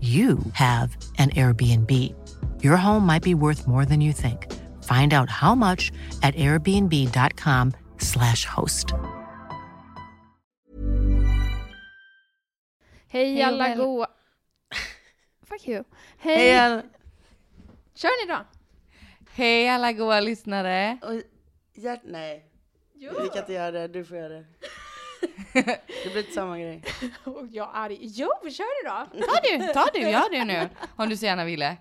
you have an Airbnb. Your home might be worth more than you think. Find out how much at airbnb.com/slash host. Hej alla goa... Fuck you. Hej. Hej, all... Kör ni då? Hej alla goa lyssnare. Och hjärt... Nej, Jo. vi kan inte göra det. Du får göra det. Det blir inte samma grej. Och jag är arg. Jo, kör du då. Ta du, ta du, gör du nu. Om du så gärna ville.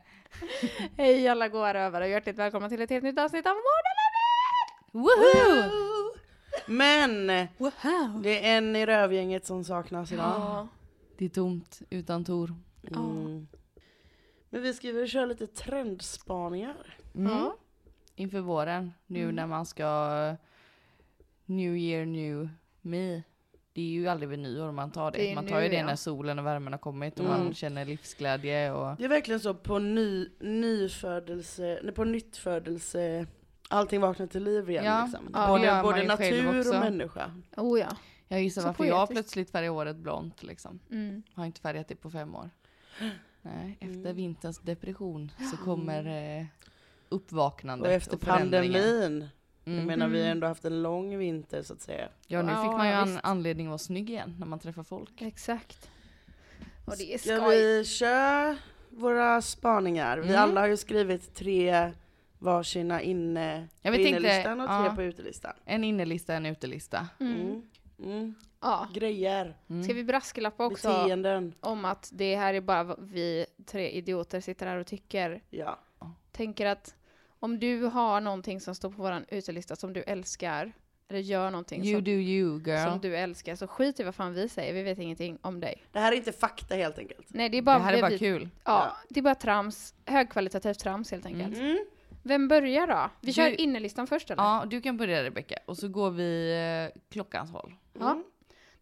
Hej alla goa rövare och hjärtligt välkomna till ett helt nytt avsnitt av Mordeleven! Woohoo! Men Wow. det är en i rövgänget som saknas idag. Ja. Det är tomt utan Tor. Mm. Men vi ska väl köra lite trendspaningar. Mm. Ja. Inför våren, nu Mm. när man ska New year, new me. Det är ju aldrig vid nyår man tar det. Det man tar ju det ja. när solen och värmen har kommit och Mm. man känner livsglädje och... Det är verkligen så på ny, nyfödelse, nej, på nyttfödelse, allting vaknar till liv igen Ja, liksom. ja, både både natur och människa. Oh ja. Jag gissar Så varför jag poetiskt. plötsligt färgar håret blont liksom. Mm. Har inte färgat det på fem år. Nej, efter Mm. vinterns depression så kommer eh, uppvaknandet Och efter förändringen. pandemin, jag Mm. menar vi har Mm. ändå haft en lång vinter så att säga. Ja, nu Ja, fick man ju ja, an- anledning att vara snygg igen när man träffar folk. Exakt. Och det är Ska skoj. vi köra våra spaningar? Vi Mm. alla har ju skrivit tre varsina inne Jag på innelistan och tre ja. på utelistan. En innelista, en utelista. Mm. Mm. Mm. Ja. Grejer, Mm. Ska vi brasklappa också beteenden. om att det här är bara vad vi tre idioter sitter här och tycker. Ja. Tänker att om du har någonting som står på våran utelista som du älskar, eller gör någonting You som, do you girl. som du älskar, så skit i vad fan vi säger, vi vet ingenting om dig. Det här är inte fakta helt enkelt. Nej, det är bara, det här är bara vi, kul. Ja, det är bara trams, högkvalitativt trams helt enkelt. Mm. Vem börjar då? Vi Du- kör innerlistan först eller? Ja, du kan börja Rebecka och så går vi eh, klockans håll. Ja.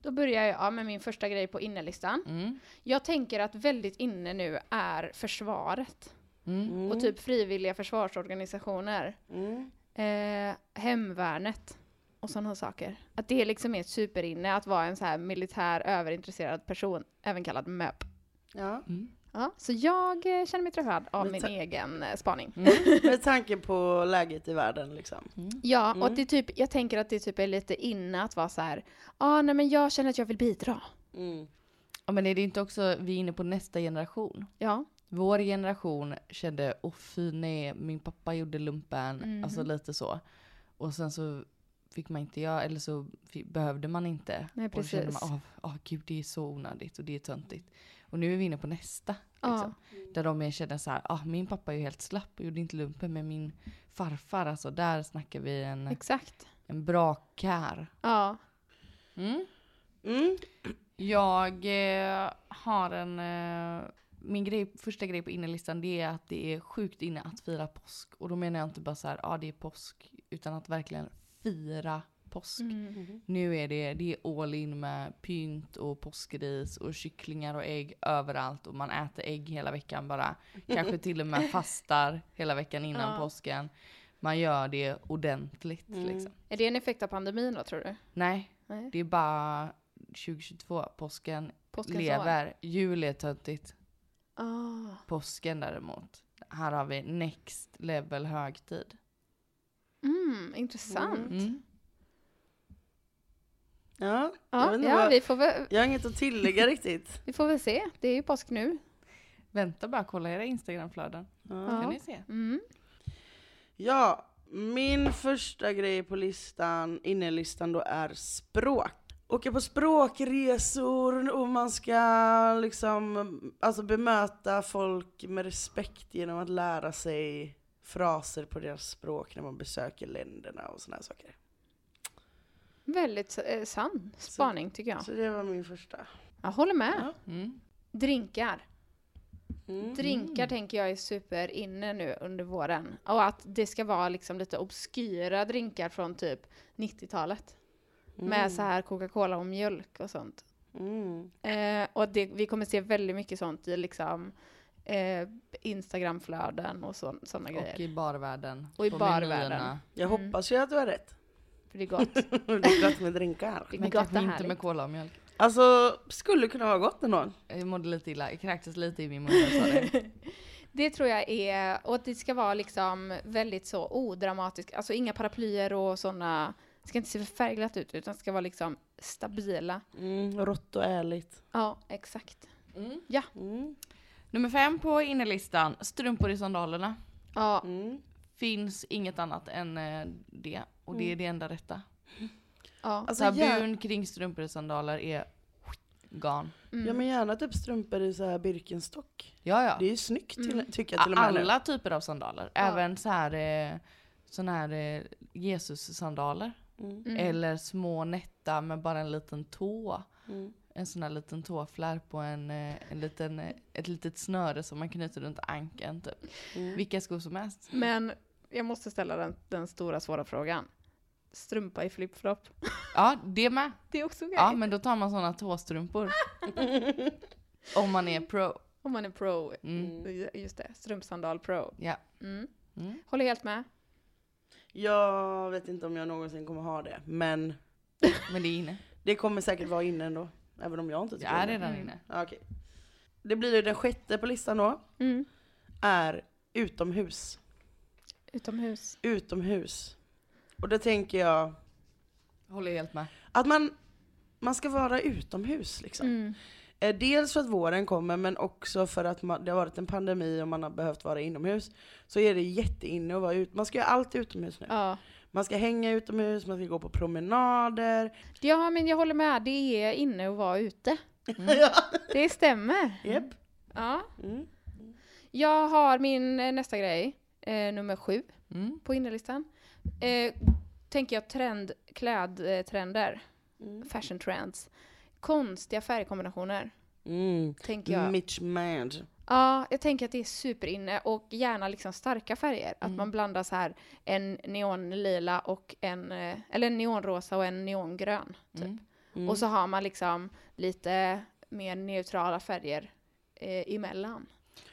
Då börjar jag ja, med min första grej på innerlistan. Mm. Jag tänker att väldigt inne nu är försvaret Mm. Mm. och typ frivilliga försvarsorganisationer. Mm. Eh, hemvärnet och sådana saker. Att det liksom är superinne att vara en så här militär överintresserad person, även kallad MÖP. Ja. Mm. Ja, så jag eh, känner mig träffad av min egen eh, spaning. Mm. Med tanke på läget i världen liksom. Ja, och Mm. det typ, jag tänker att det typ är lite inne att vara så här, ja ah, nej men jag känner att jag vill bidra. Mm. Ja, men är det inte också, vi är inne på nästa generation? Ja. Vår generation kände, åh fy nej, min pappa gjorde lumpen, Mhm. alltså lite så. Och sen så fick man inte göra, eller så fi- behövde man inte. Nej, Och då kände precis. man, åh åh, gud det är så onödigt och det är töntigt. Och nu är vi inne på nästa. Ja. Liksom, Där de mer känner så här, ah, min pappa är ju helt slapp och gjorde inte lumpen, men min farfar, alltså där snackar vi en, Exakt. en bra kär. Ja. Mm. Mm. Jag eh, har en... Eh, min grej, första grej på innelistan det är att det är sjukt inne att fira påsk. Och då menar jag inte bara så här, ja ah, det är påsk. Utan att verkligen fira påsk. Mm. Nu är det, det är all in med pynt och påskris och kycklingar och ägg överallt. Och man äter ägg hela veckan bara. Kanske till och med fastar hela veckan innan Ja. påsken. Man gör det ordentligt Mm. liksom. Är det en effekt av pandemin då tror du? Nej, Nej. det är bara 2022, påsken Påskens år? lever. Jul är töntigt. Ah. Påsken däremot. Här har vi next level högtid. Mm, intressant. Mm. Ja, jag, Ja, inte ja vad, vi, får väl, jag har inget att tillägga riktigt. vi får väl se. Det är ju påsk nu. Vänta bara, kolla era Instagramflöden. Ja. Ja. Kan ni se? Mm. Ja, min första grej på listan, innelistan då är språk. Åka på språkresor och man ska liksom alltså bemöta folk med respekt genom att lära sig fraser på deras språk när man besöker länderna och här saker. Väldigt eh, sann spaning tycker jag. Så det var min första. Jag håller med. Ja. Mm. Drinkar. Mm. Drinkar tänker jag är super inne nu under våren. Och att det ska vara liksom lite obskyra drinkar från typ 90-talet. Med så här Coca-Cola och mjölk och sånt. Mm. Eh, och det, vi kommer se väldigt mycket sånt i liksom eh, Instagramflöden och sådana grejer. Och i barvärlden. Och i barvärlden. menyerna. Jag Mm. hoppas ju att du har rätt. För det är gott. det är gott med drinkar. Det är Men gott kanske inte med cola och mjölk. Alltså, skulle kunna vara gott ändå. Jag mådde lite illa, jag kräktes lite i min mun det. Det tror jag är, och att det ska vara liksom väldigt så odramatiskt, alltså inga paraplyer och sådana, det ska inte se för färgglatt ut utan det ska vara liksom stabila. Mm, rått och ärligt. Ja, exakt. Mm. Mm. Nummer fem på innerlistan, strumpor i sandalerna. Ja, Mm. Finns inget annat än eh, det. Och det är det enda rätta. ja. Alltså, Tabun kring strumpor i sandaler är gone. Mm. ja men gärna typ strumpor i så här Birkenstock. Ja, ja. Det är ju snyggt till, Mm. tycker jag till och med nu. Alla typer av sandaler. Ja. Även så här, eh, såna här eh, Jesus-sandaler. Mm. Mm. Eller små nätta med bara en liten tå. Mm. En sån här liten tåflärp och en, eh, en liten, eh, ett litet snöre som man knyter runt ankeln typ. Mm. Vilka skor som helst. Men jag måste ställa den, den stora svåra frågan. Strumpa i flipflop. Ja, det med. Det är också okej. Ja, men då tar man såna tåstrumpor. Om man är pro. Om man är pro. Mm. Just det, strumpsandal pro. Ja. Mm. Mm. Håller helt med. Jag vet inte om jag någonsin kommer ha det, men Men det är inne. det kommer säkert vara inne ändå. Även om jag inte Det tycker är om redan Mm. inne. Ja, okej. Det blir ju den sjätte på listan då, Mm. är utomhus. Utomhus. Utomhus. Och då tänker jag Håller helt med. att man, man ska vara utomhus liksom. Mm. Eh, Dels för att våren kommer men också för att man, det har varit en pandemi och man har behövt vara inomhus. Så är det jätteinne att vara ute. Man ska göra allt utomhus nu. Ja. Man ska hänga utomhus, man ska gå på promenader. ja, men jag håller med. Det är inne att vara ute. ja. Det stämmer. Japp. Ja. Mm. Jag har min eh, nästa grej, eh, nummer sju Mm. på innerlistan. Eh, tänker jag trend, klädtrender, Mm. fashion trends. Konstiga färgkombinationer, Mm. tänker jag. Mitch Mand. Ja, jag tänker att det är superinne och gärna liksom starka färger. Att Mm. man blandar så här en neonlila och en, eh, eller en neonrosa och en neongrön. Typ. Mm. Mm. Och så har man liksom lite mer neutrala färger eh, emellan.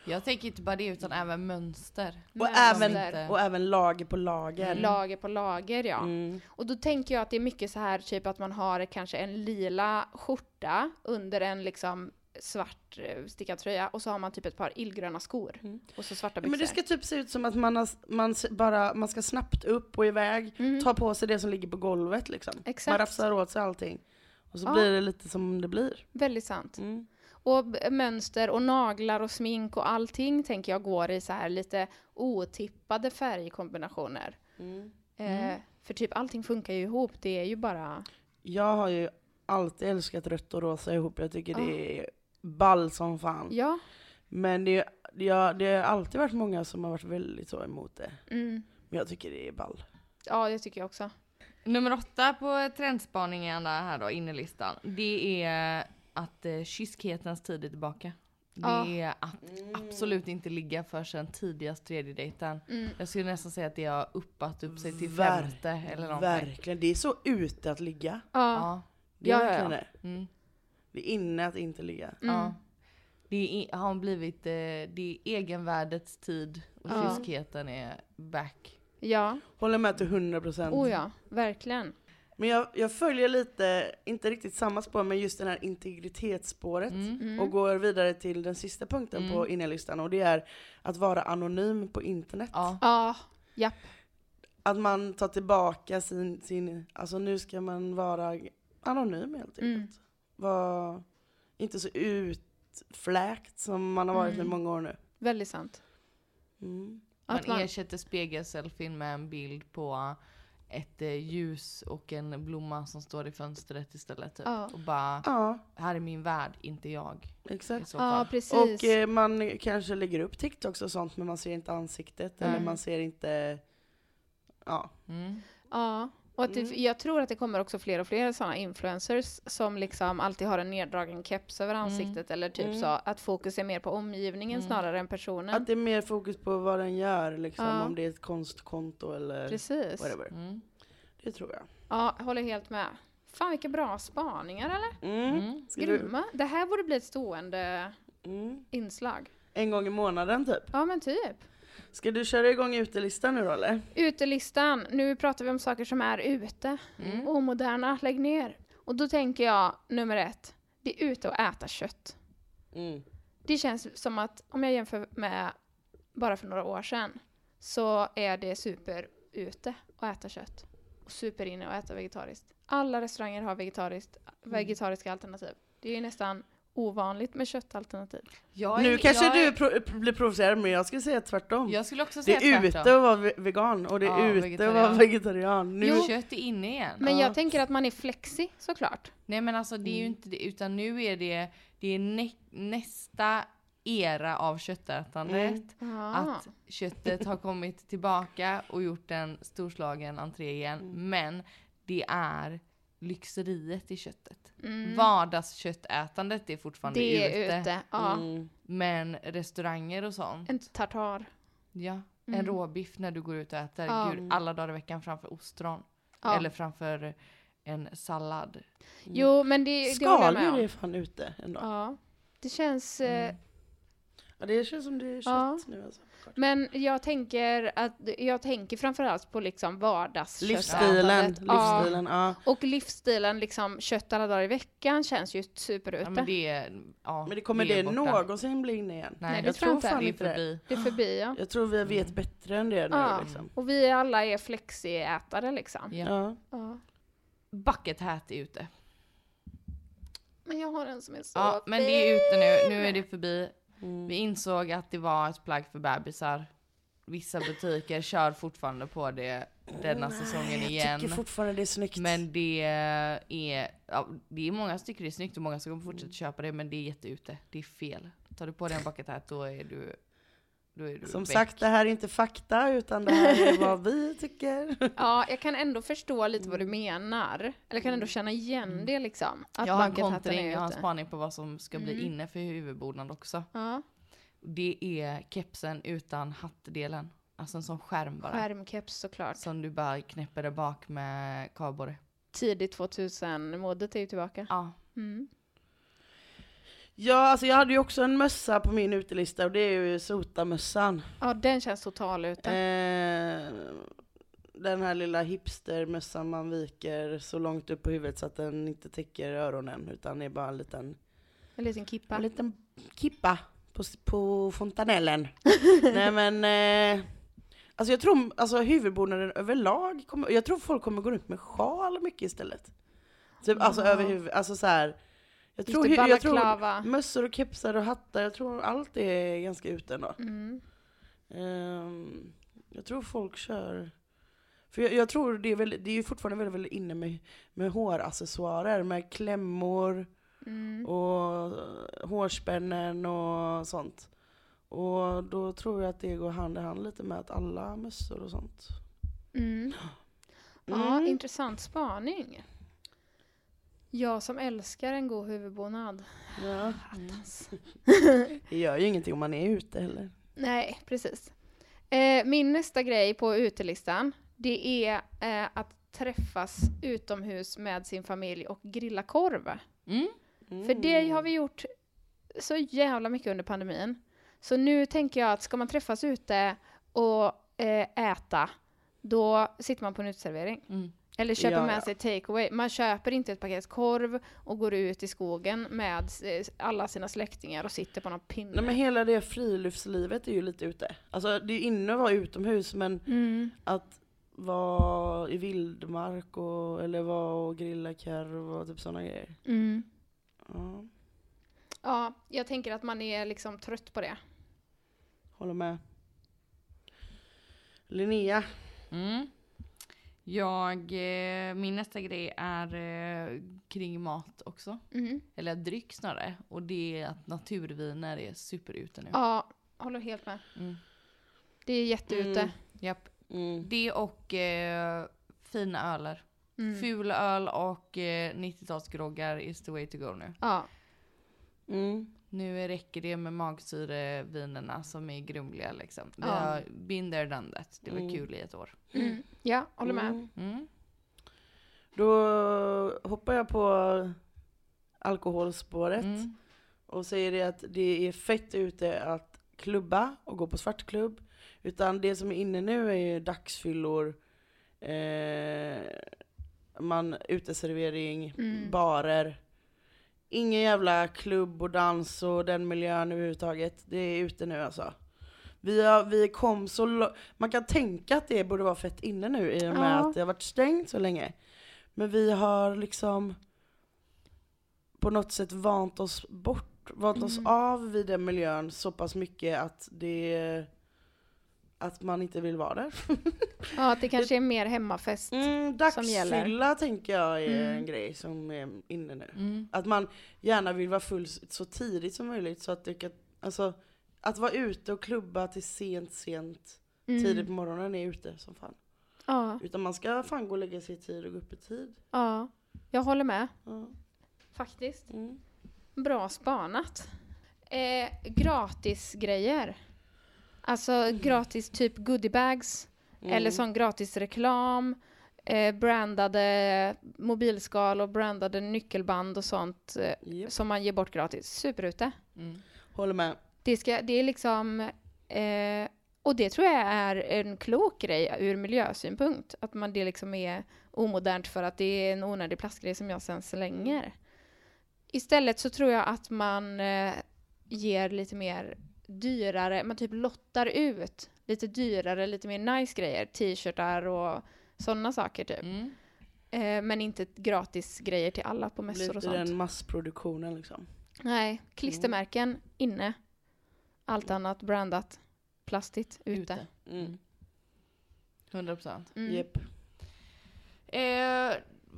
Jag tänker inte bara det utan även mönster. och, Mönster. även, och även lager på lager. Lager på lager, ja. Mm. Och då tänker jag att det är mycket så här typ att man har kanske en lila skjorta under en liksom svart eh, stickad tröja och så har man typ ett par illgröna skor Mm. och så svarta byxor. men det ska typ se ut som att man, har, man, bara, man ska snabbt upp och iväg, Mhm. ta på sig det som ligger på golvet liksom. Exakt. Man rafsar åt sig allting. Och så Ja. blir det lite som det blir. Väldigt sant. Mm. Och mönster och naglar och smink och allting tänker jag går i så här lite otippade färgkombinationer. Mm. Eh, för typ allting funkar ju ihop, det är ju bara... Jag har ju alltid älskat rött och rosa ihop, jag tycker Ah. det är ball som fan. Ja. Men det, har- det har alltid varit många som har varit väldigt så emot det. Mm. Men jag tycker det är ball. Ja, det tycker jag också. Nummer åtta på trendspaningen här då, innerlistan. Det är att eh, kyskhetens tid är tillbaka. Det Ja. är att absolut inte ligga för sen tidigast tredje dejten. Mm. Jag skulle nästan säga att det har uppat upp sig till Ver- femte eller någonting. Verkligen, det är så ute att ligga. Ja. Ja. Det är Ja, verkligen ja. det. Mm. Det är inne att inte ligga. Mm. ja. Det är, har blivit, eh, det är egenvärdets tid och Ja. kyskheten är back. Ja. Håller med till 100%. Oh ja, verkligen. Men jag, jag följer lite, inte riktigt samma spår, men just det här integritetsspåret. Mm. Mm. Och går vidare till den sista punkten Mm. på innerlistan och det är att vara anonym på internet. Ja. Ja, japp. Att man tar tillbaka sin, sin, alltså nu ska man vara anonym helt enkelt. Mm. Var inte så utfläkt som man har varit i Mm. många år nu. Väldigt sant. Mm. Man, Att man- ersätter spegelselfien med en bild på ett eh, ljus och en blomma som står i fönstret istället. Typ. Ja. Och bara, Ja, här är min värld, inte jag. Exakt. Ja. Och eh, man kanske lägger upp TikToks och sånt men man ser inte ansiktet eller Mm. man ser inte, ja. Mm. Ja, och att det, Mm. jag tror att det kommer också fler och fler sådana influencers som liksom alltid har en neddragen keps över ansiktet eller typ Mm. så att fokus är mer på omgivningen Mm. snarare än personen. Att det är mer fokus på vad den gör liksom, Ja. om det är ett konstkonto eller Precis. whatever. Mm. Det tror jag. Ja, jag håller helt med. Fan vilka bra spaningar eller? Mm. Mm. Grymma. Det här borde bli ett stående mm. inslag. En gång i månaden typ. Ja men typ. Ska du köra igång utelistan nu då eller? Utelistan. Nu pratar vi om saker som är ute. Mm. Omoderna, lägg ner. Och då tänker jag, nummer ett. Det är ute och äta kött. Mm. Det känns som att, om jag jämför med bara för några år sedan, så är det super ute att äta kött. Och super inne att äta vegetariskt. Alla restauranger har vegetariskt, vegetariska alternativ. Det är nästan ovanligt med köttalternativ. Jag är- Nu kanske jag du är- pro- blir provocerad men jag skulle säga tvärtom. Jag skulle också det säga är tvärtom. ute att vara ve- vegan och det är Ja, ute att vegetarian. vara vegetarian. Nu, Jo. Kött är inne igen. Men Ja. jag tänker att man är flexi såklart. Nej men alltså det är ju inte det, utan nu är det, det är nä, nästa era av köttätandet. Ja. Att köttet har kommit tillbaka och gjort en storslagen entré igen. Mm. Men det är lyxeriet i köttet. Mm. Vardagsköttätandet är fortfarande Det ute. är ute. Ja. mm. Men restauranger och sånt. En tartar. Ja. En Mm. råbiff när du går ut och äter. Ja. Gud, alla dagar i veckan framför ostron. Ja. Eller framför en sallad. Jo, men det, det håller jag med Skaldjur är fan ute ändå. Ja. Det känns... Eh, Mm. Ja, det känns som det är kött Ja. nu alltså. Men jag tänker att jag tänker framförallt på liksom Livsstilen, vardagsköttätandet. Ja. livsstilen, ja. Och livsstilen liksom kött alla dagar i veckan känns ju superute. Ja, men det är, ja, Men det kommer det, borta. någonsin bli inne igen? Nej, Nej, det jag tror jag inte. fan Det är det. förbi. Det är förbi ja. Jag tror vi vet bättre än det nu Ja. liksom. Och vi alla är flexiätare liksom. Ja. Ja. Ja. Bucket hat är ute. Men jag har en som är så Ja, men det är ute nu. Nu är det förbi. Mm. Vi insåg att det var ett plagg för bebisar. Vissa butiker kör fortfarande på det denna säsongen Jag igen. tycker fortfarande det är snyggt. Men det är, ja, det är många som tycker det är snyggt och många som kommer fortsätta köpa det men det är jätteute. Det är fel. Tar du på dig en bucket hat då är du Som väck. sagt, det här är inte fakta utan det här är vad vi tycker. Ja, jag kan ändå förstå lite vad du menar. Eller kan ändå känna igen det liksom. Att jag har en kontring, är jag har en spaning på vad som ska bli Mm. inne för huvudbonad också. Ja, Det är kepsen utan hattdelen. Alltså en sån skärm bara. skärmkeps såklart. Som du bara knäpper där bak med kardborre. Tidigt 2000-modet är ju tillbaka. Ja. Mm. Ja, alltså jag hade ju också en mössa på min utelista och det är ju sotamössan. Ja, den känns total ute. Eh, den här lilla hipstermössan man viker så långt upp på huvudet så att den inte täcker öronen utan är bara en liten, En liten kippa. en liten kippa på, på fontanellen. Nej men, eh, alltså jag tror, alltså huvudbonaden överlag, kommer, jag tror folk kommer gå runt med sjal mycket istället. Typ, alltså Ja. över huvudet, alltså så här. Jag tror, det, jag tror mössor och kepsar och hattar, jag tror allt är ganska ute ändå. Mm. Ehm, jag tror folk kör... För jag, jag tror det är, väldigt, det är ju fortfarande väldigt, väldigt inne med, med håraccessoarer, med klämmor Mm. och eh, hårspännen och sånt. Och då tror jag att det går hand i hand lite med att alla mössor och sånt. Mm. Ja, Mm. intressant spaning. Jag som älskar en god huvudbonad. Ja. Attans. Det gör ju ingenting om man är ute heller. Nej, precis. Eh, min nästa grej på utelistan, det är eh, att träffas utomhus med sin familj och grilla korv. Mm. För det har vi gjort så jävla mycket under pandemin. Så nu tänker jag att ska man träffas ute och eh, äta, då sitter man på en uteservering. Mm. Eller köper Ja, med ja. sig takeaway. Man köper inte ett paket korv och går ut i skogen med eh, alla sina släktingar och sitter på någon pinne. Nej men hela det friluftslivet är ju lite ute. Alltså det är ju inne att vara utomhus men Mm. att vara i vildmark och, eller vara och grilla korv och typ sådana grejer. Mm. Ja, Ja, jag tänker att man är liksom trött på det. håller med. Linnea. Mm. Jag, eh, min nästa grej är eh, kring mat också. Mm. Eller dryck snarare. Och det är att naturviner är superute nu. Ja, håller helt med. Mm. Det är jätteute. Mm. Japp. Mm. Det och eh, fina öler. Mm. Ful öl och eh, 90-talsgroggar is the way to go nu. Ja. Mm. Nu räcker det med magsyrevinerna som är grumliga liksom. Vi Ja. har been there done that. Det var Mm. kul i ett år. Mm. Ja, håller med. Mm. Mm. Då hoppar jag på alkoholspåret Mm. och säger det att det är fett ute att klubba och gå på svartklubb. Utan det som är inne nu är ju dagsfyllor, eh, man, uteservering, Mm. barer. Ingen jävla klubb och dans och den miljön överhuvudtaget. Det är ute nu alltså. Vi, har, vi kom så Man kan tänka att det borde vara fett inne nu i och med Ja. att det har varit stängt så länge. Men vi har liksom på något sätt vant oss bort, vant oss Mm. av vid den miljön så pass mycket att det att man inte vill vara där. Ja, att det kanske är mer hemmafest. Mm, Som gäller. dagsfylla tänker jag är Mm. en grej som är inne nu. Mm. Att man gärna vill vara full så tidigt som möjligt så att det kan, alltså att vara ute och klubba till sent, sent, Mm. tidigt på morgonen är ute som fan. Ja, Utan man ska fan gå och lägga sig i tid och gå upp i tid. ja. Jag håller med. Ja. Faktiskt. Mm. Bra spanat. Eh, gratisgrejer. Alltså gratis typ goodiebags. Mm. Eller sån gratis reklam. Eh, brandade mobilskal och brandade nyckelband och sånt eh, Japp. som man ger bort gratis. Superute. Mm. Håller med. Det, ska, det är liksom... Eh, och det tror jag är en klok grej ur miljösynpunkt. Att man det liksom är omodernt för att det är en onödig plastgrej som jag sen slänger. Istället så tror jag att man eh, ger lite mer dyrare, man typ lottar ut lite dyrare, lite mer nice grejer. T-shirtar och sådana saker typ. Mm. Eh, men inte gratis grejer till alla på mässor Lite och sånt. den massproduktionen liksom. Nej, klistermärken inne. Allt annat brandat. Plastigt ute. Ute. Mm. 100 procent. Mm. Japp. Eh,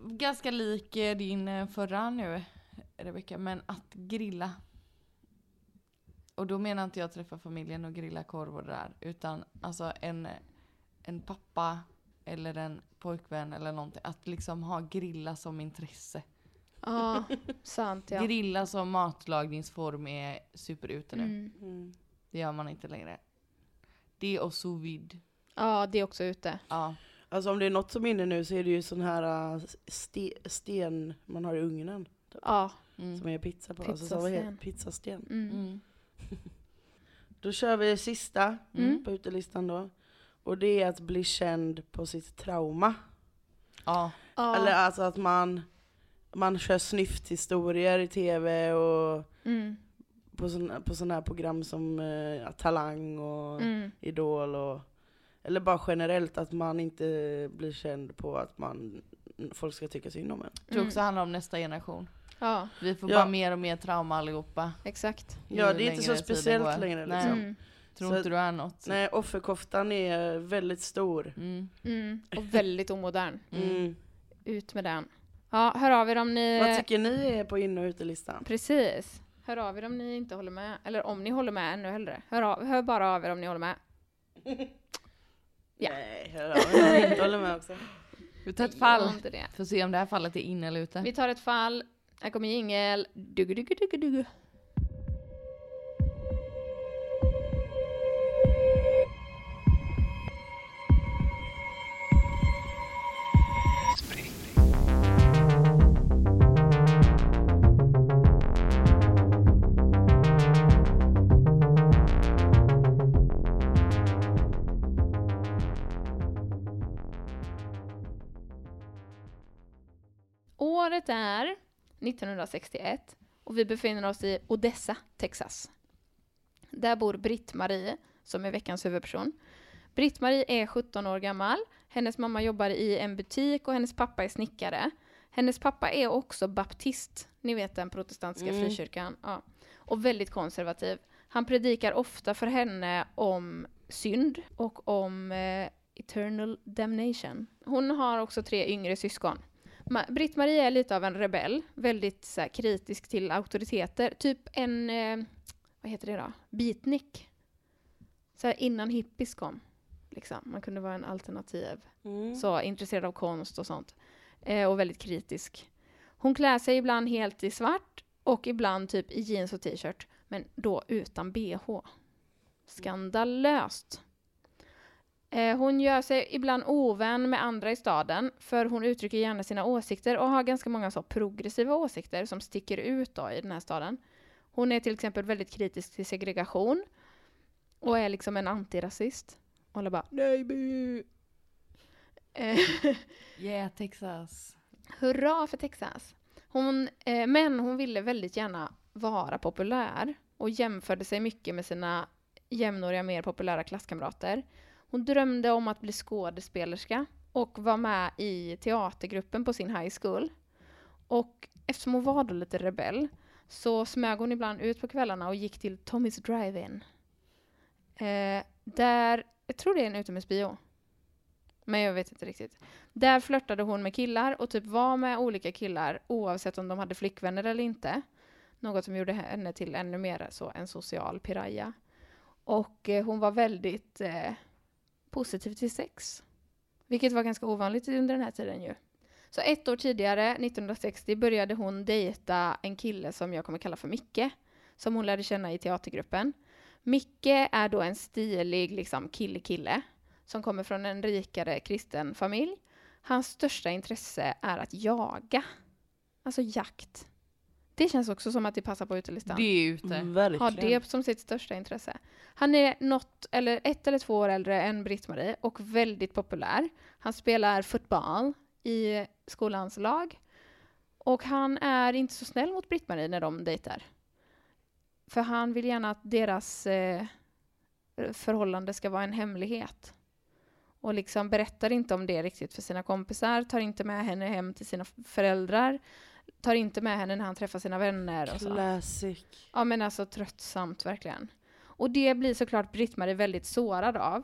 ganska lik eh, din eh, förra nu, Rebecka, men att grilla. Och då menar inte jag träffa familjen och grilla korv och det där, utan alltså en, en pappa eller en pojkvän eller någonting. Att liksom ha grilla som intresse. Ja, sant ja. Grilla som matlagningsform är superute nu. Mm. Mm. Det gör man inte längre. Det och sous vide. Ja, det är också ute. Ja. Alltså om det är något som är inne nu så är det ju sån här äh, ste, sten man har i ugnen. Ja. Mm. Som är pizza på. Alltså, så vad heter, Pizzasten. Mm. Mm. Då kör vi sista Mm. på utelistan då. Och det är att bli känd på sitt trauma. Ja. Ja. Eller alltså att man, man kör snyfthistorier i tv och Mm. på sådana på sån här program som eh, Talang och Mm. Idol och eller bara generellt att man inte blir känd på att man folk ska tycka synd om en. Jag tror också det handlar om nästa generation. Ja, Vi får Ja. bara mer och mer trauma allihopa. exakt. Ja det är inte så tiden speciellt går. längre Nej. liksom. Mm. Tror Så- inte du är något? Nej offerkoftan är väldigt stor. Mm. Mm. Och väldigt omodern. Mm. Ut med den. Ja, hör av er om ni... Vad tycker ni är på in och utelistan? Precis. Hör av er om ni inte håller med. Eller om ni håller med ännu hellre. Hör, av, hör bara av er om ni håller med. Ja. Nej, hör av er. jag inte håller med också. Vi tar ett fall. Får se om det här fallet är inne eller ute. Vi tar ett fall. Här kommer jingel. Duggu, duggu, duggu, duggu. Året är 1961 och vi befinner oss i Odessa, Texas. Där bor Britt-Marie, som är veckans huvudperson. Britt-Marie är 17 år gammal. Hennes mamma jobbar i en butik och hennes pappa är snickare. Hennes pappa är också baptist, ni vet den protestantiska Mm. frikyrkan. Ja. Och väldigt konservativ. Han predikar ofta för henne om synd och om eh, Eternal Damnation. Hon har också tre yngre syskon. Ma- Britt-Marie är lite av en rebell, väldigt så här, kritisk till auktoriteter. Typ en, eh, vad heter det då, beatnik. Så här, innan hippies kom. Liksom. Man kunde vara en alternativ Mm. så intresserad av konst och sånt. Eh, och väldigt kritisk. Hon klär sig ibland helt i svart och ibland typ i jeans och t-shirt. Men då utan bh. Skandalöst. Eh, hon gör sig ibland ovän med andra i staden för hon uttrycker gärna sina åsikter och har ganska många så progressiva åsikter som sticker ut då i den här staden. Hon är till exempel väldigt kritisk till segregation och är liksom en antirasist. Och alla bara nej bu. Eh, Yeah, Texas. Hurra för Texas! Hon, eh, men hon ville väldigt gärna vara populär och jämförde sig mycket med sina jämnåriga mer populära klasskamrater. Hon drömde om att bli skådespelerska och var med i teatergruppen på sin high school. Och eftersom hon var då lite rebell så smög hon ibland ut på kvällarna och gick till Tommys Drive-In. Eh, där, jag tror det är en utomhusbio. Men jag vet inte riktigt. Där flörtade hon med killar och typ var med olika killar oavsett om de hade flickvänner eller inte. Något som gjorde henne till ännu mer så en social piraya. Och eh, hon var väldigt eh, positiv till sex. Vilket var ganska ovanligt under den här tiden ju. Så ett år tidigare, 1960, började hon dejta en kille som jag kommer kalla för Micke. Som hon lärde känna i teatergruppen. Micke är då en stilig liksom kille-kille som kommer från en rikare kristen familj. Hans största intresse är att jaga. Alltså jakt. Det känns också som att det passar på utelistan. Det är ute. Mm, Har verkligen. det som sitt största intresse. Han är något, eller ett eller två år äldre än Britt-Marie och väldigt populär. Han spelar fotboll i skolans lag. Och han är inte så snäll mot Britt-Marie när de dejtar. För han vill gärna att deras eh, förhållande ska vara en hemlighet. Och liksom berättar inte om det riktigt för sina kompisar, tar inte med henne hem till sina föräldrar, tar inte med henne när han träffar sina vänner och så. Classic. Ja men alltså tröttsamt verkligen. Och det blir såklart Britt-Marie väldigt sårad av.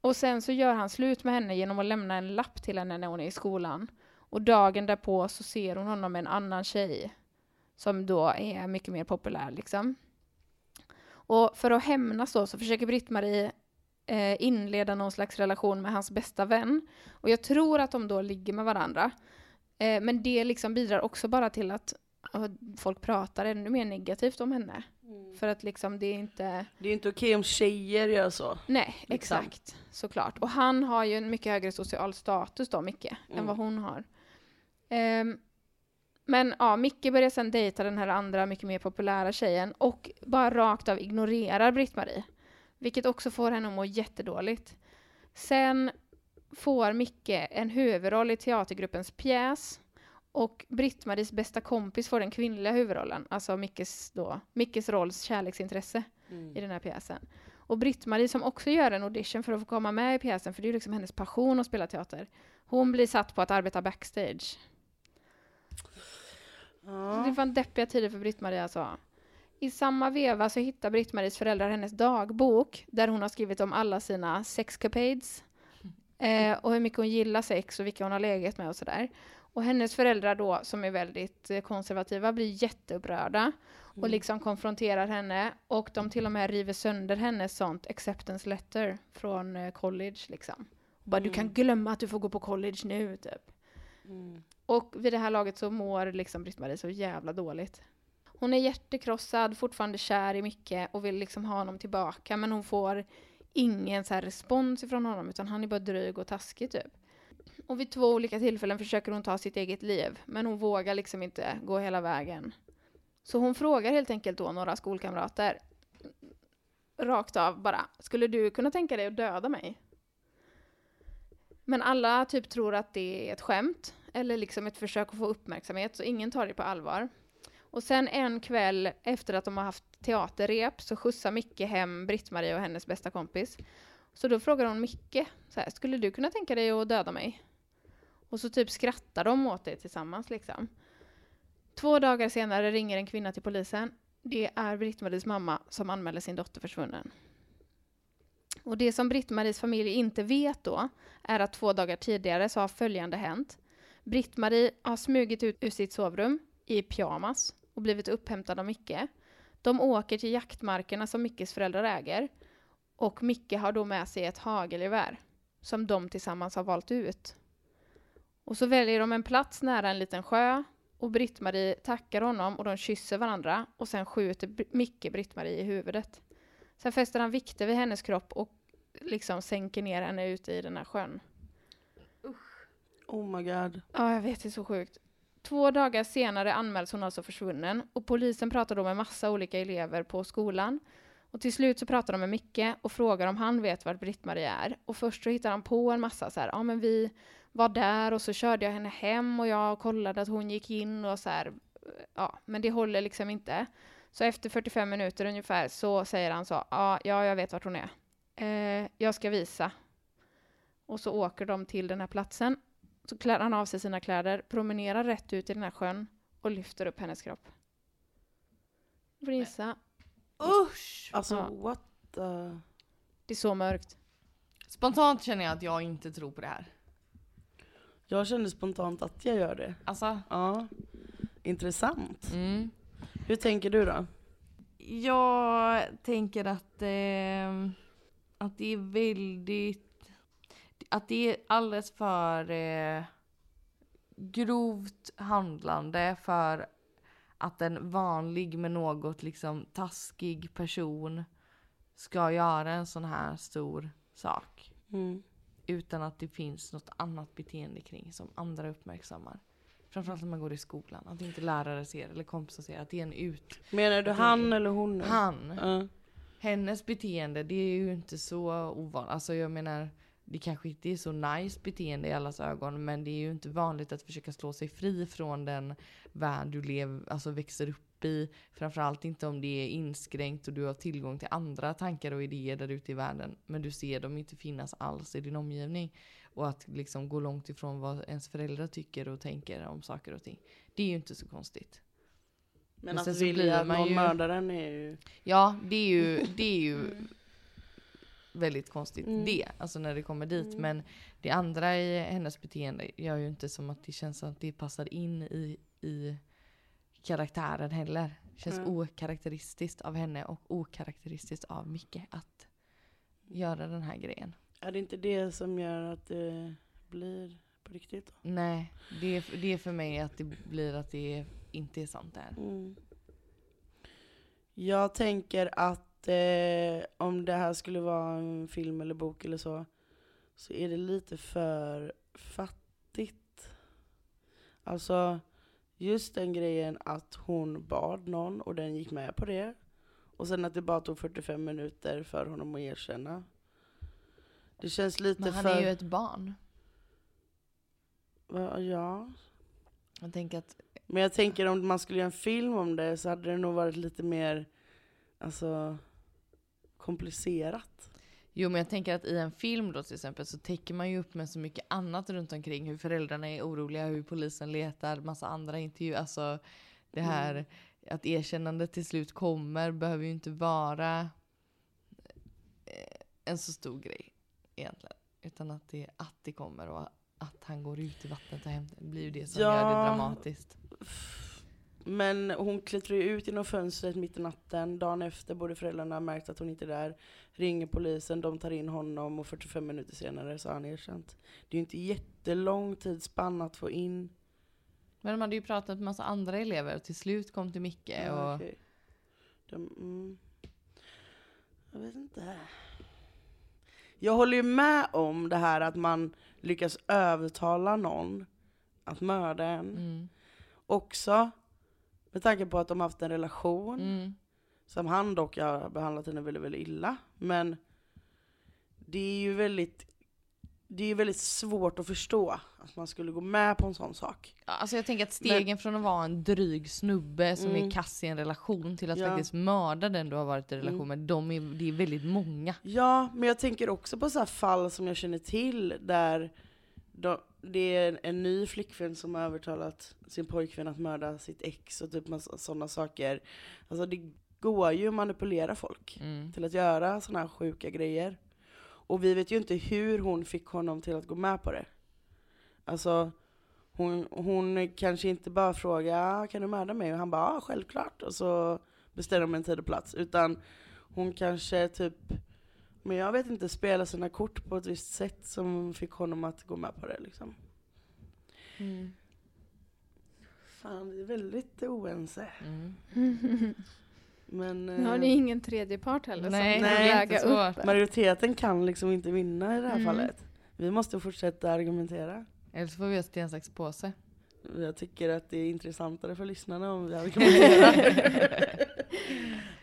Och sen så gör han slut med henne genom att lämna en lapp till henne när hon är i skolan. Och dagen därpå så ser hon honom med en annan tjej. Som då är mycket mer populär liksom. Och för att hämnas då så försöker Britt-Marie eh, inleda någon slags relation med hans bästa vän. Och jag tror att de då ligger med varandra. Eh, men det liksom bidrar också bara till att folk pratar ännu mer negativt om henne. För att liksom det är inte... Det är inte okej om tjejer gör så. Nej, Liksom. exakt. Såklart. Och han har ju en mycket högre social status då, Micke, än Mm. vad hon har. Ehm, men ja, Micke börjar sen dejta den här andra, mycket mer populära tjejen och bara rakt av ignorerar Britt-Marie. Vilket också får henne att må jättedåligt. Sen får Micke en huvudroll i teatergruppens pjäs och Britt-Maries bästa kompis får den kvinnliga huvudrollen, alltså Mickes, då, Mickes rolls kärleksintresse i den här pjäsen. Och Britt-Marie som också gör en audition för att få komma med i pjäsen, för det är ju liksom hennes passion att spela teater. Hon blir satt på att arbeta backstage. Så det är fan deppiga tider för Britt-Marie alltså. I samma veva så hittar Britt-Maries föräldrar hennes dagbok där hon har skrivit om alla sina sexcapades. Eh, och hur mycket hon gillar sex och vilka hon har legat med och sådär. Och hennes föräldrar då, som är väldigt eh, konservativa, blir jätteupprörda och liksom konfronterar henne. Och de till och med river sönder hennes sånt acceptance letter från eh, college liksom. Och bara, du kan glömma att du får gå på college nu, typ. Och vid det här laget så mår liksom Britt-Marie så jävla dåligt. Hon är hjärtekrossad, fortfarande kär i Micke och vill liksom ha honom tillbaka men hon får ingen så här respons ifrån honom utan han är bara dryg och taskig typ. Och vid två olika tillfällen försöker hon ta sitt eget liv men hon vågar liksom inte gå hela vägen. Så hon frågar helt enkelt då några skolkamrater rakt av bara, skulle du kunna tänka dig att döda mig? Men alla typ tror att det är ett skämt eller liksom ett försök att få uppmärksamhet så ingen tar det på allvar. Och sen en kväll efter att de har haft teaterrep så skjutsar Micke hem Britt-Marie och hennes bästa kompis. Så då frågar hon Micke, så här, skulle du kunna tänka dig att döda mig? Och så typ skrattar de åt det tillsammans liksom. Två dagar senare ringer en kvinna till polisen. Det är Britt-Maries mamma som anmäler sin dotter försvunnen. Och det som Britt-Maries familj inte vet då är att två dagar tidigare så har följande hänt. Britt-Marie har smugit ut ur sitt sovrum i pyjamas och blivit upphämtad av Micke. De åker till jaktmarkerna som Mickes föräldrar äger och Micke har då med sig ett hagelgevär som de tillsammans har valt ut. Och så väljer de en plats nära en liten sjö och Britt-Marie tackar honom och de kysser varandra och sen skjuter Micke Britt-Marie i huvudet. Sen fäster han vikter vid hennes kropp och liksom sänker ner henne ute i den här sjön. Oh my god. Ja, jag vet, det är så sjukt. Två dagar senare anmäls hon alltså försvunnen och polisen pratar då med massa olika elever på skolan. Och till slut så pratar de med Micke och frågar om han vet vart Britt-Marie är. Och först så hittar han på en massa så här, ja men vi var där och så körde jag henne hem och jag kollade att hon gick in och så här, ja, men det håller liksom inte. Så efter 45 minuter ungefär så säger han så, ah, ja jag vet vart hon är. Eh, jag ska visa. Och så åker de till den här platsen så klär han av sig sina kläder, promenerar rätt ut i den här sjön och lyfter upp hennes kropp. Får gissa. Usch! Alltså Ja. what the... Det är så mörkt. Spontant känner jag att jag inte tror på det här. Jag kände spontant att jag gör det. Alltså, Ja. Intressant. mm. Hur tänker du då? Jag tänker att, eh, att det är väldigt... Att det är alldeles för eh, grovt handlande för att en vanlig med något liksom taskig person ska göra en sån här stor sak. Mm. Utan att det finns något annat beteende kring som andra uppmärksammar. Framförallt när man går i skolan. Att inte lärare ser eller kompisar ser att det är en ut... Menar du han eller hon? Han. Ja. Hennes beteende, det är ju inte så ovanligt. Alltså jag menar, det kanske inte är så nice beteende i allas ögon, men det är ju inte vanligt att försöka slå sig fri från den värld du lev, alltså växer upp i. Framförallt inte om det är inskränkt och du har tillgång till andra tankar och idéer där ute i världen, men du ser dem inte finnas alls i din omgivning. Och att liksom gå långt ifrån vad ens föräldrar tycker och tänker om saker och ting. Det är ju inte så konstigt. Men Men att sen så blir vilja att någon ju- mördar en är ju... Ja, det är ju, det är ju väldigt konstigt Mm. det, alltså när det kommer dit. Mm. Men det andra i hennes beteende gör ju inte som att det känns som att det passar in i, i karaktären heller. Det känns Mm. okaraktäristiskt av henne och okaraktäristiskt av Micke att göra den här grejen. Är det inte det som gör att det blir på riktigt då? Nej, det är, det är för mig att det blir att det inte är sant där. Mm. Jag tänker att eh, om det här skulle vara en film eller bok eller så, så är det lite för fattigt. Alltså, just den grejen att hon bad någon och den gick med på det. Och sen att det bara tog 45 minuter för honom att erkänna. Det känns lite Men han för... är ju ett barn. Ja. Jag tänker att Men jag tänker om man skulle göra en film om det så hade det nog varit lite mer alltså, komplicerat. Jo men jag tänker att i en film då till exempel så täcker man ju upp med så mycket annat runt omkring. Hur föräldrarna är oroliga, hur polisen letar, massa andra intervjuer. Alltså det här Mm. att erkännandet till slut kommer behöver ju inte vara eh, en så stor grej egentligen. Utan att det, att det kommer och att han går ut i vattnet och hämtar. Det blir ju det som Ja. gör det dramatiskt. Men hon klättrar ju ut genom fönstret mitt i natten. Dagen efter borde föräldrarna ha märkt att hon inte är där. Ringer polisen, de tar in honom och 45 minuter senare så har han erkänt. Det är ju inte jättelång tidsspann att få in. Men de hade ju pratat med massa andra elever och till slut kom till Micke. Ja, och, okej. De, mm. Jag vet inte. Jag håller ju med om det här att man lyckas övertala någon att mörda en. mm, Också med tanke på att de haft en relation. mm. Som han dock har behandlat henne väldigt, väldigt illa. Men det är ju väldigt, det är väldigt svårt att förstå att man skulle gå med på en sån sak. Alltså jag tänker att stegen från att vara en dryg snubbe som Mm. är kass i en relation till att Ja. faktiskt mörda den du har varit i relation Mm. med, de är, det är väldigt många. Ja, men jag tänker också på så här fall som jag känner till där de, det är en, en ny flickvän som har övertalat sin pojkvän att mörda sitt ex och typ sådana saker. Alltså det går ju att manipulera folk Mm. till att göra sådana här sjuka grejer. Och vi vet ju inte hur hon fick honom till att gå med på det. Alltså, hon, hon kanske inte bara frågar kan du mörda mig? Och han bara ja, självklart. Och så bestämmer de en tid och plats. Utan hon kanske typ, men jag vet inte, spelar sina kort på ett visst sätt som fick honom att gå med på det liksom. Mm. Fan, vi är väldigt oense. Mm. Men Nu har eh, ni ingen tredje part heller Nej, som är väga inte upp. majoriteten kan liksom inte vinna i det här Mm. fallet. Vi måste fortsätta argumentera. Eller så får vi göra sten, sax, påse. Jag tycker att det är intressantare för lyssnarna om vi argumenterar.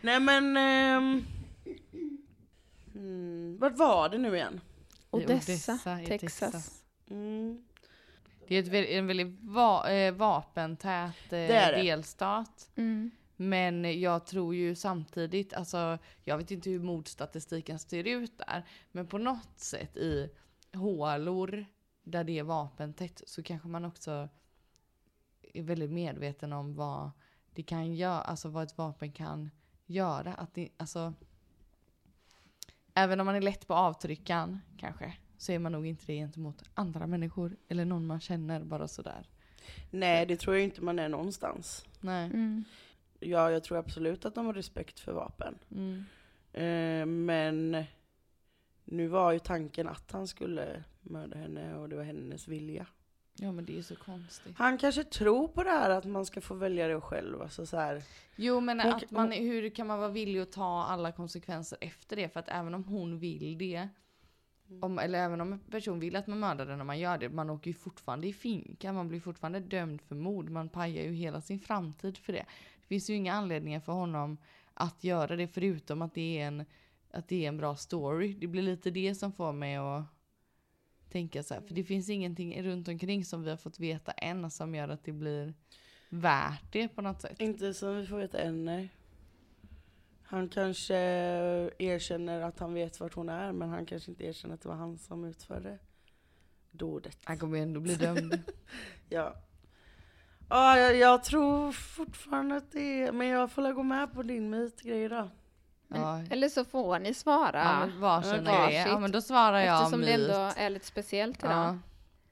Nej men... ehm, mm, vart var det nu igen? Odessa, Odessa i Texas. Texas. Mm, Det är ett, en väldigt va, eh, vapentät eh, det. delstat. Mm. Men jag tror ju samtidigt, alltså jag vet inte hur mordstatistiken ser ut där, men på något sätt i hålor där det är vapentätt så kanske man också är väldigt medveten om vad det kan göra, alltså vad ett vapen kan göra. Att det, alltså, även om man är lätt på avtryckan kanske, så är man nog inte det gentemot andra människor eller någon man känner bara sådär. nej det tror jag inte man är någonstans. Nej. Mm. Ja, jag tror absolut att de har respekt för vapen. Mm. Eh, men nu var ju tanken att han skulle mörda henne och det var hennes vilja. Ja men det är ju så konstigt. Han kanske tror på det här att man ska få välja det själv. Alltså så här. Jo men Hon- att man, hur kan man vara villig att ta alla konsekvenser efter det? För att även om hon vill det, om, eller även om en person vill att man mördar den när man gör det, man åker ju fortfarande i finkan, man blir fortfarande dömd för mord, man pajar ju hela sin framtid för det. Det finns ju inga anledningar för honom att göra det förutom att det är en, att det är en bra story. Det blir lite det som får mig att tänka så här, för det finns ingenting runt omkring som vi har fått veta än som gör att det blir värt det på något sätt. Inte som vi får veta än, nej. Han kanske erkänner att han vet vart hon är, men han kanske inte erkänner att det var han som utförde dådet. Han kommer ändå bli dömd. Ja. Ja, jag, jag tror fortfarande att det är, men jag får väl gå med på din mytgrej då. Men, Ja. Eller så får ni svara. Ja, varsin Ja, grej. Ja, men då svarar jag eftersom myt. det ändå är lite speciellt idag. ja,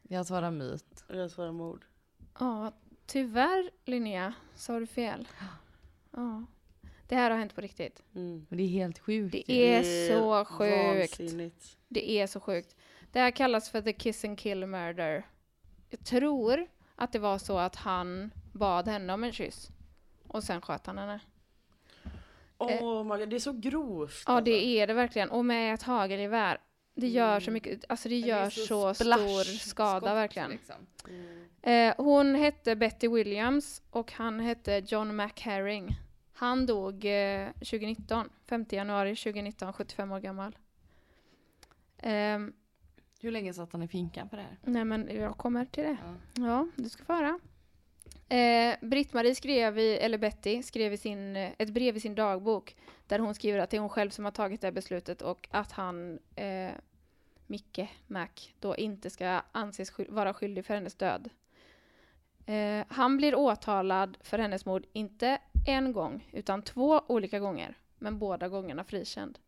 jag svarar myt. Och Jag svarar mord. Ja, tyvärr Linnea så har du fel. Ja. Det här har hänt på riktigt. Mm. Det är helt sjukt. Det är så sjukt. Vansinnigt. Det är så sjukt. Det här kallas för the kiss and kill murder. Jag tror att det var så att han bad henne om en kyss. Och sen sköt han henne. Åh my God, det är så grovt. Ja, alltså. det är det verkligen. Och med ett hagelgevär. Det gör så Mm. mycket, alltså det det gör är så, splash stor skada skott, verkligen. liksom. Mm. Eh, hon hette Betty Williams och han hette John McHerring. Han dog eh, 2019, 5 januari 2019, 75 år gammal. Ehm, Hur länge satt han i finkan på det här? nej men jag kommer till det. Ja. Ja, du ska få höra. Eh, Britt-Marie skrev, i, eller Betty, skrev i sin, eh, ett brev i sin dagbok där hon skriver att det är hon själv som har tagit det här beslutet och att han, eh, Micke Mac, då inte ska anses sky- vara skyldig för hennes död. Eh, han blir åtalad för hennes mord, inte en gång, utan två olika gånger, men båda gångerna frikänd.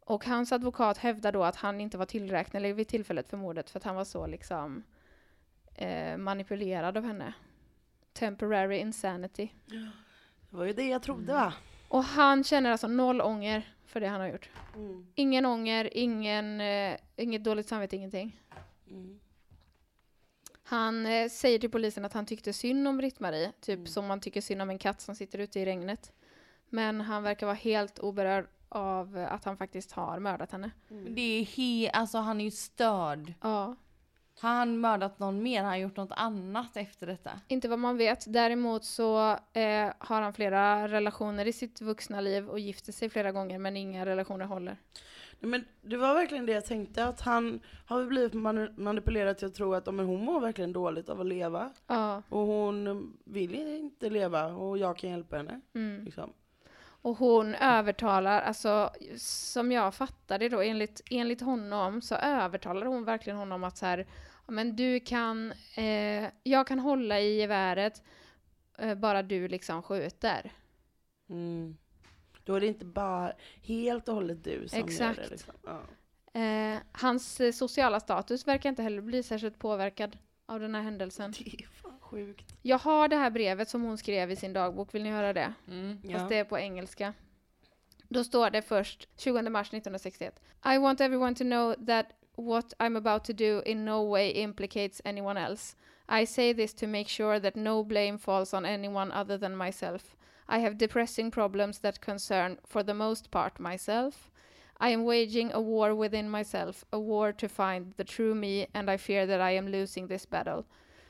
Och hans advokat hävdar då att han inte var tillräknelig vid tillfället för mordet för att han var så liksom eh, manipulerad av henne. Temporary insanity. Det var ju det jag trodde va? Och han känner alltså noll ånger för det han har gjort. Mm. Ingen ånger, ingen, eh, inget dåligt samvete, ingenting. Mm. Han eh, säger till polisen att han tyckte synd om Britt-Marie, typ Mm. som man tycker synd om en katt som sitter ute i regnet. Men han verkar vara helt oberörd av att han faktiskt har mördat henne. Men det är he, alltså han är ju störd. Ja, Har han mördat någon mer? Har han gjort något annat efter detta? inte vad man vet. Däremot så eh, har han flera relationer i sitt vuxna liv och gifter sig flera gånger men inga relationer håller. Nej, men det var verkligen det jag tänkte, att han har blivit manipulerad till att tro att men hon mår verkligen dåligt av att leva. Ja. Och hon vill inte leva och jag kan hjälpa henne. Mm. Liksom. Och hon övertalar, alltså som jag fattar det då, enligt, enligt honom så övertalar hon verkligen honom att så här, "Ja, men du kan, eh, jag kan hålla i geväret, eh, bara du liksom skjuter. Mm. Då är det inte bara helt och hållet du som gör Exakt. det. Liksom. Ja. Eh, hans sociala status verkar inte heller bli särskilt påverkad av den här händelsen. Det är fan sjukt. Jag har det här brevet som hon skrev i sin dagbok, vill ni höra det? Mm. Ja. Fast det är på engelska. Då står det först 20 mars 1961. I want everyone to know that what I'm about to do in no way implicates anyone else. I say this to make sure that no blame falls on anyone other than myself. I have depressing problems that concern, for the most part, myself. I am waging a war within myself, a war to find the true me, and I fear that I am losing this battle.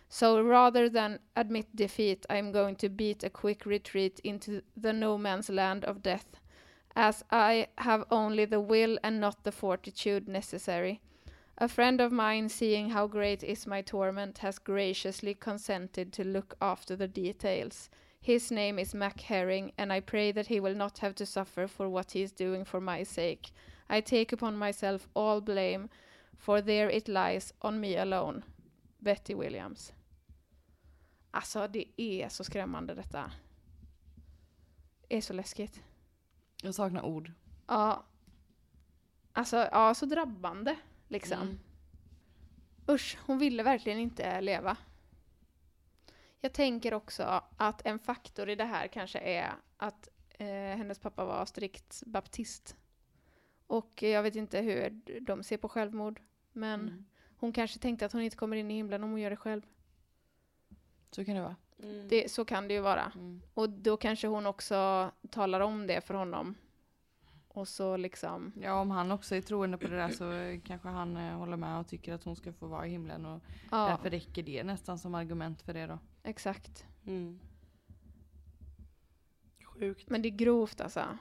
So rather than admit defeat, I am going to beat a quick retreat into the no man's land of death, as I have only the will and not the fortitude necessary. A friend of mine, seeing how great is my torment, has graciously consented to look after the details. His name is Mac Herring, and I pray that he will not have to suffer for what he is doing for my sake. I take upon myself all blame, for there it lies on me alone. Betty Williams. Alltså det är så skrämmande detta. Det är så läskigt. Jag saknar ord. Ja. Alltså, ja, så drabbande liksom. Mm. Usch, hon ville verkligen inte leva. Jag tänker också att en faktor i det här kanske är att eh, hennes pappa var strikt baptist. Och jag vet inte hur de ser på självmord. Men Mm. Hon kanske tänkte att hon inte kommer in i himlen om hon gör det själv. Så kan det vara. Mm. Det, så kan det ju vara. Mm. Och då kanske hon också talar om det för honom. Och så liksom, Ja, om han också är troende på det där så kanske han eh, håller med och tycker att hon ska få vara i himlen och ja, därför räcker det nästan som argument för det då. exakt. Mm. Sjukt. Men det är grovt alltså.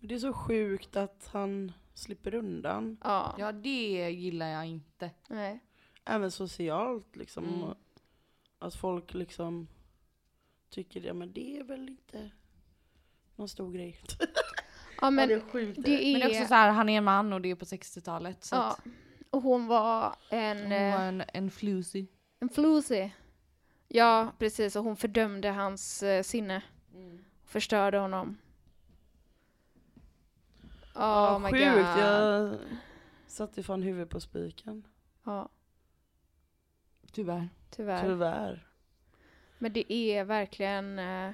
Men Det är så sjukt att han slipper undan. Ja, Ja, det gillar jag inte. nej. Även socialt liksom. Mm. Att folk liksom tycker det, men det är väl inte någon stor grej. Ja, men ja, det är sjukt. det är... Men det är också så här, han är en man och det är på 60-talet. Så ja. att Och hon var en, hon eh, var en, en flusy. en floozy. Ja, precis. Och hon fördömde hans eh, sinne. Förstörde honom. Oh ja, my sjukt. god. Jag satte fan huvudet på spiken. Ja, Tyvärr. tyvärr. Tyvärr. Men det är verkligen eh,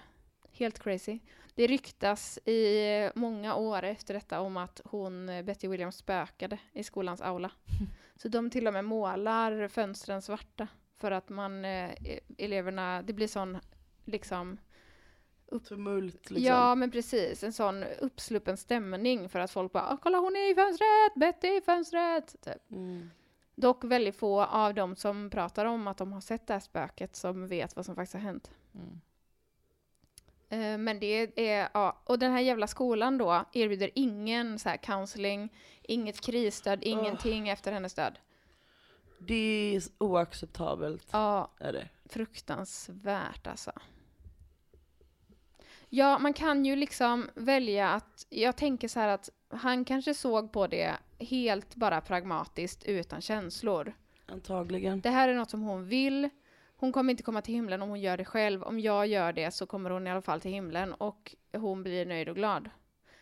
helt crazy. Det ryktas i många år efter detta om att hon, eh, Betty Williams, spökade i skolans aula. Så de till och med målar fönstren svarta för att man, eh, eleverna, det blir sån liksom, Tumult liksom. ja men precis, en sån uppsluppen stämning för att folk bara "Ah, kolla hon är i fönstret, Betty är i fönstret. Typ. Mm. Dock väldigt få av dem som pratar om att de har sett det här spöket som vet vad som faktiskt har hänt. Mm. Eh, Men det är, ja, och den här jävla skolan då erbjuder ingen så här counseling, inget krisstöd, ingenting efter hennes död. Det är oacceptabelt. Ja, Är det. fruktansvärt alltså. Ja, man kan ju liksom välja att, jag tänker så här att han kanske såg på det helt bara pragmatiskt utan känslor. Antagligen. Det här är något som hon vill. Hon kommer inte komma till himlen om hon gör det själv. Om jag gör det så kommer hon i alla fall till himlen och hon blir nöjd och glad.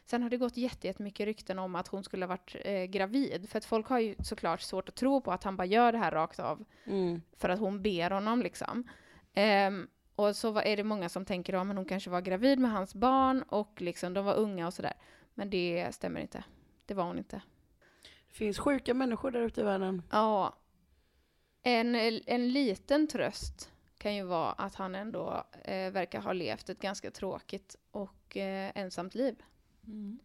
Sen har det gått jätte- jättemycket rykten om att hon skulle ha varit eh, gravid. För att folk har ju såklart svårt att tro på att han bara gör det här rakt av. Mm. För att hon ber honom liksom. Ehm, och så var- är det många som tänker att hon kanske var gravid med hans barn och liksom de var unga och sådär. Men det stämmer inte. Det var hon inte. Det finns sjuka människor där ute i världen. Ja. En, en liten tröst kan ju vara att han ändå eh, verkar ha levt ett ganska tråkigt och eh, ensamt liv. Mm.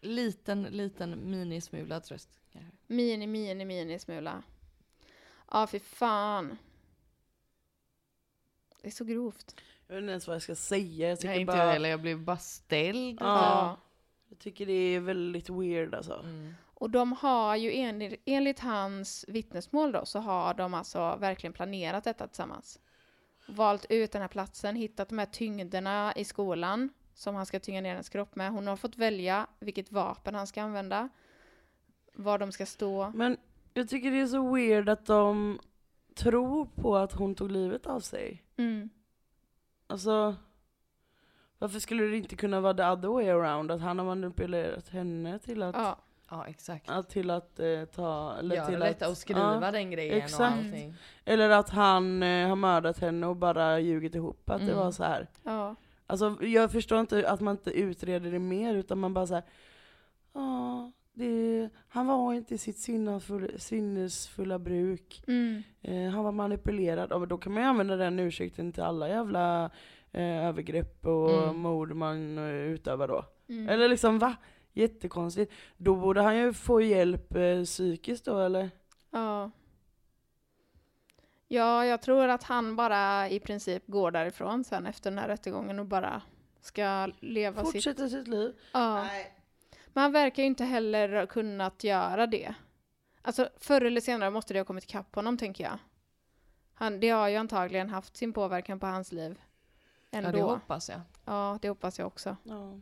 Liten, liten minismula tröst. Mini, mini, mini smula. Ja, fy fan. Det är så grovt. Jag vet inte ens vad jag ska säga. Jag tycker Nej, inte bara... jag heller. Jag blev bara ställd. Ja. Jag tycker det är väldigt weird alltså. Mm. Och de har ju enligt, enligt hans vittnesmål då, så har de alltså verkligen planerat detta tillsammans. Valt ut den här platsen, hittat de här tyngderna i skolan som han ska tynga ner hennes kropp med. Hon har fått välja vilket vapen han ska använda, var de ska stå. Men jag tycker det är så weird att de tror på att hon tog livet av sig. Mm. Alltså, Varför skulle det inte kunna vara the other way around? Att han har manipulerat henne till att, Ja. Ja exakt. att, till att eh, ta... Eller Göra till detta att, och skriva ja. den grejen exakt. och allting. Eller att han eh, har mördat henne och bara ljugit ihop att det Mm. var så här. ja. Alltså jag förstår inte att man inte utreder det mer utan man bara såhär, ja, det, han var inte i sitt sinnesfulla, sinnesfulla bruk. Mm. Eh, han var manipulerad. Men då kan man ju använda den ursäkten till alla jävla eh, övergrepp och Mm. mord man eh, utövar då. Mm. Eller liksom va? Jättekonstigt. Då borde han ju få hjälp eh, psykiskt då eller? Ja. Ja, jag tror att han bara i princip går därifrån sen efter den här rättegången och bara ska leva sitt... Fortsätter sitt liv? Ja. Men han verkar ju inte heller ha kunnat göra det. Alltså förr eller senare måste det ha kommit ikapp honom tänker jag. Han, det har ju antagligen haft sin påverkan på hans liv. Ändå. Ja det hoppas jag. Ja, det hoppas jag också. Ja.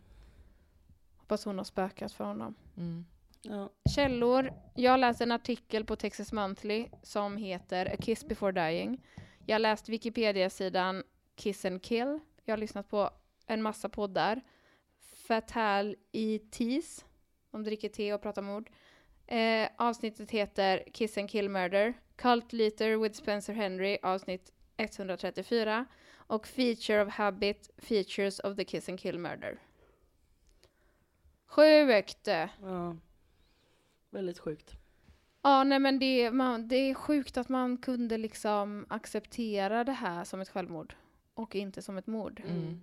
Hoppas hon har spökat för honom. Mm. ja. Källor. Jag läste en artikel på Texas Monthly som heter A Kiss Before Dying. Jag läst Wikipedia-sidan Kiss and Kill. Jag har lyssnat på en massa poddar. Fatal ETs. De dricker te och pratar mord. Eh, avsnittet heter Kiss and Kill Murder. Cult Leader with Spencer Henry, avsnitt 134. Och Feature of Habit, Features of the Kiss and Kill Murder. Sjukt! ja. Väldigt sjukt. Ja, nej men det, man, det är sjukt att man kunde liksom acceptera det här som ett självmord och inte som ett mord. Mm.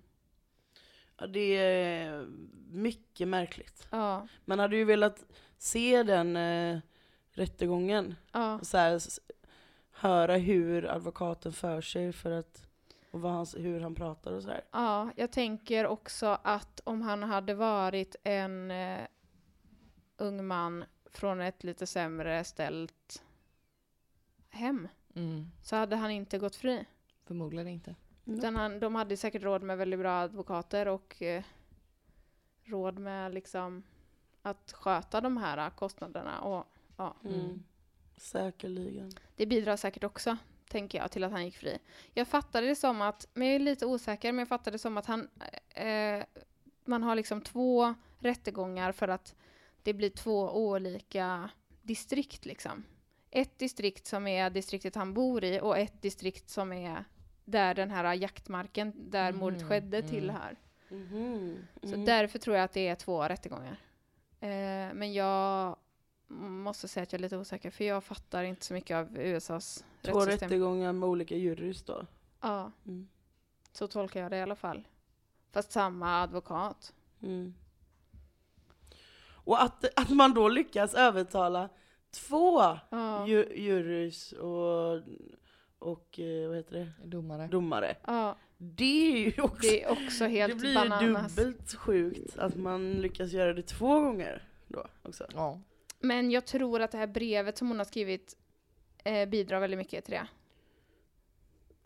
Ja, det är mycket märkligt. Ja, Man hade ju velat se den eh, rättegången. ja, Och så här, höra hur advokaten för sig för att, och vad han, hur han pratar och sådär. ja. Jag tänker också att om han hade varit en eh, ung man från ett lite sämre ställt hem Mm. så hade han inte gått fri. Förmodligen inte. Utan han, de hade säkert råd med väldigt bra advokater och eh, råd med liksom att sköta de här kostnaderna. Och ja, Mm. Säkerligen. det bidrar säkert också, tänker jag, till att han gick fri. Jag fattade det som att, men jag är lite osäker, men jag fattade det som att han, eh, man har liksom två rättegångar för att det blir två olika distrikt liksom. Ett distrikt som är distriktet han bor i och ett distrikt som är där den här jaktmarken där mordet Mhm, skedde mm. tillhör. Mhm. Så Mm. därför tror jag att det är två rättegångar. Eh, men jag måste säga att jag är lite osäker, för jag fattar inte så mycket av USAs Två rättssystem. rättegångar med olika jurys då. Ja, Mm. så tolkar jag det i alla fall. Fast samma advokat. Mm. Och att, att man då lyckas övertala två Ja, ju, jurys och, och eh, vad heter det? Domare. domare. ja Det är ju också, det är också helt det blir ju dubbelt sjukt att man lyckas göra det två gånger då också. Ja. Men jag tror att det här brevet som hon har skrivit eh, bidrar väldigt mycket till det.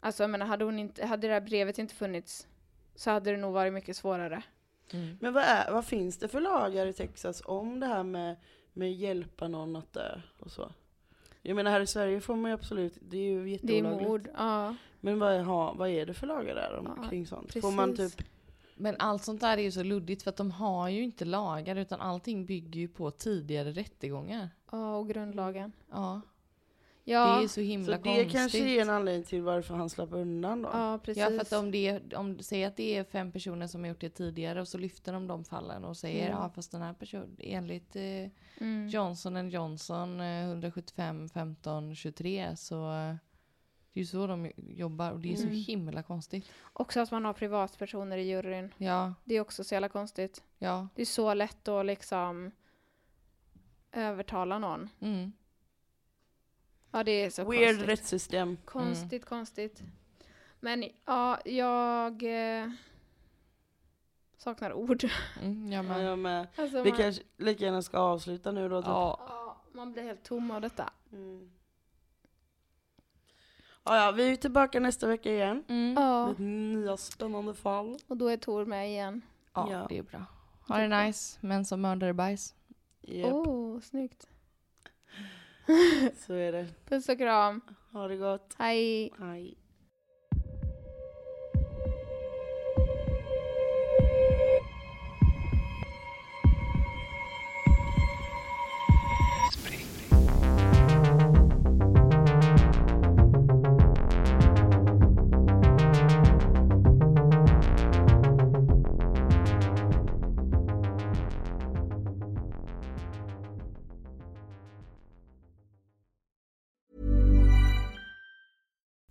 Alltså jag menar, hade, hon inte, hade det här brevet inte funnits så hade det nog varit mycket svårare. Mm. Men vad, är, vad finns det för lagar i Texas om det här med, med hjälpa någon att dö och så? Jag menar här i Sverige får man ju absolut, det är ju Det är jätteolagligt. mord, ja. Men vad, är- ha, vad är det för lagar där Ja, omkring sånt? Får man precis. typ, Men allt sånt där är ju så luddigt för att de har ju inte lagar utan allting bygger ju på tidigare rättegångar. Ja, och grundlagen. Ja, Ja, det är så himla så det konstigt. kanske är en anledning till varför han slapp undan då? ja precis. Ja för att om det är, om säger att det är fem personer som har gjort det tidigare och så lyfter de de fallen och säger Mm. ja fast den här personen enligt eh, mm. Johnson Johnson eh, 175 15 23 så eh, det är ju så de jobbar och det är Mm. så himla konstigt. Också att man har privatpersoner i juryn. Ja, Det är också så jävla konstigt. ja. Det är så lätt att liksom övertala någon. Mm. Ja, det är så Weird konstigt. rättssystem. Konstigt, konstigt. Men ja, jag eh, saknar ord. Mm, jag Ja, med. jag med. Alltså, Vi man, kanske lika gärna ska avsluta nu då. Typ. Ja. ja, man blir helt tom av detta. Mm. Ja, ja, vi är tillbaka nästa vecka igen. Mm. Ja, Med nya spännande fall. och då är Tor med igen. Ja, Ja. det är bra. Ha det nice, men som mördare bajs. Yep, Oh, snyggt. Så är det. Puss och kram. Ha det gott. Hej. Hej.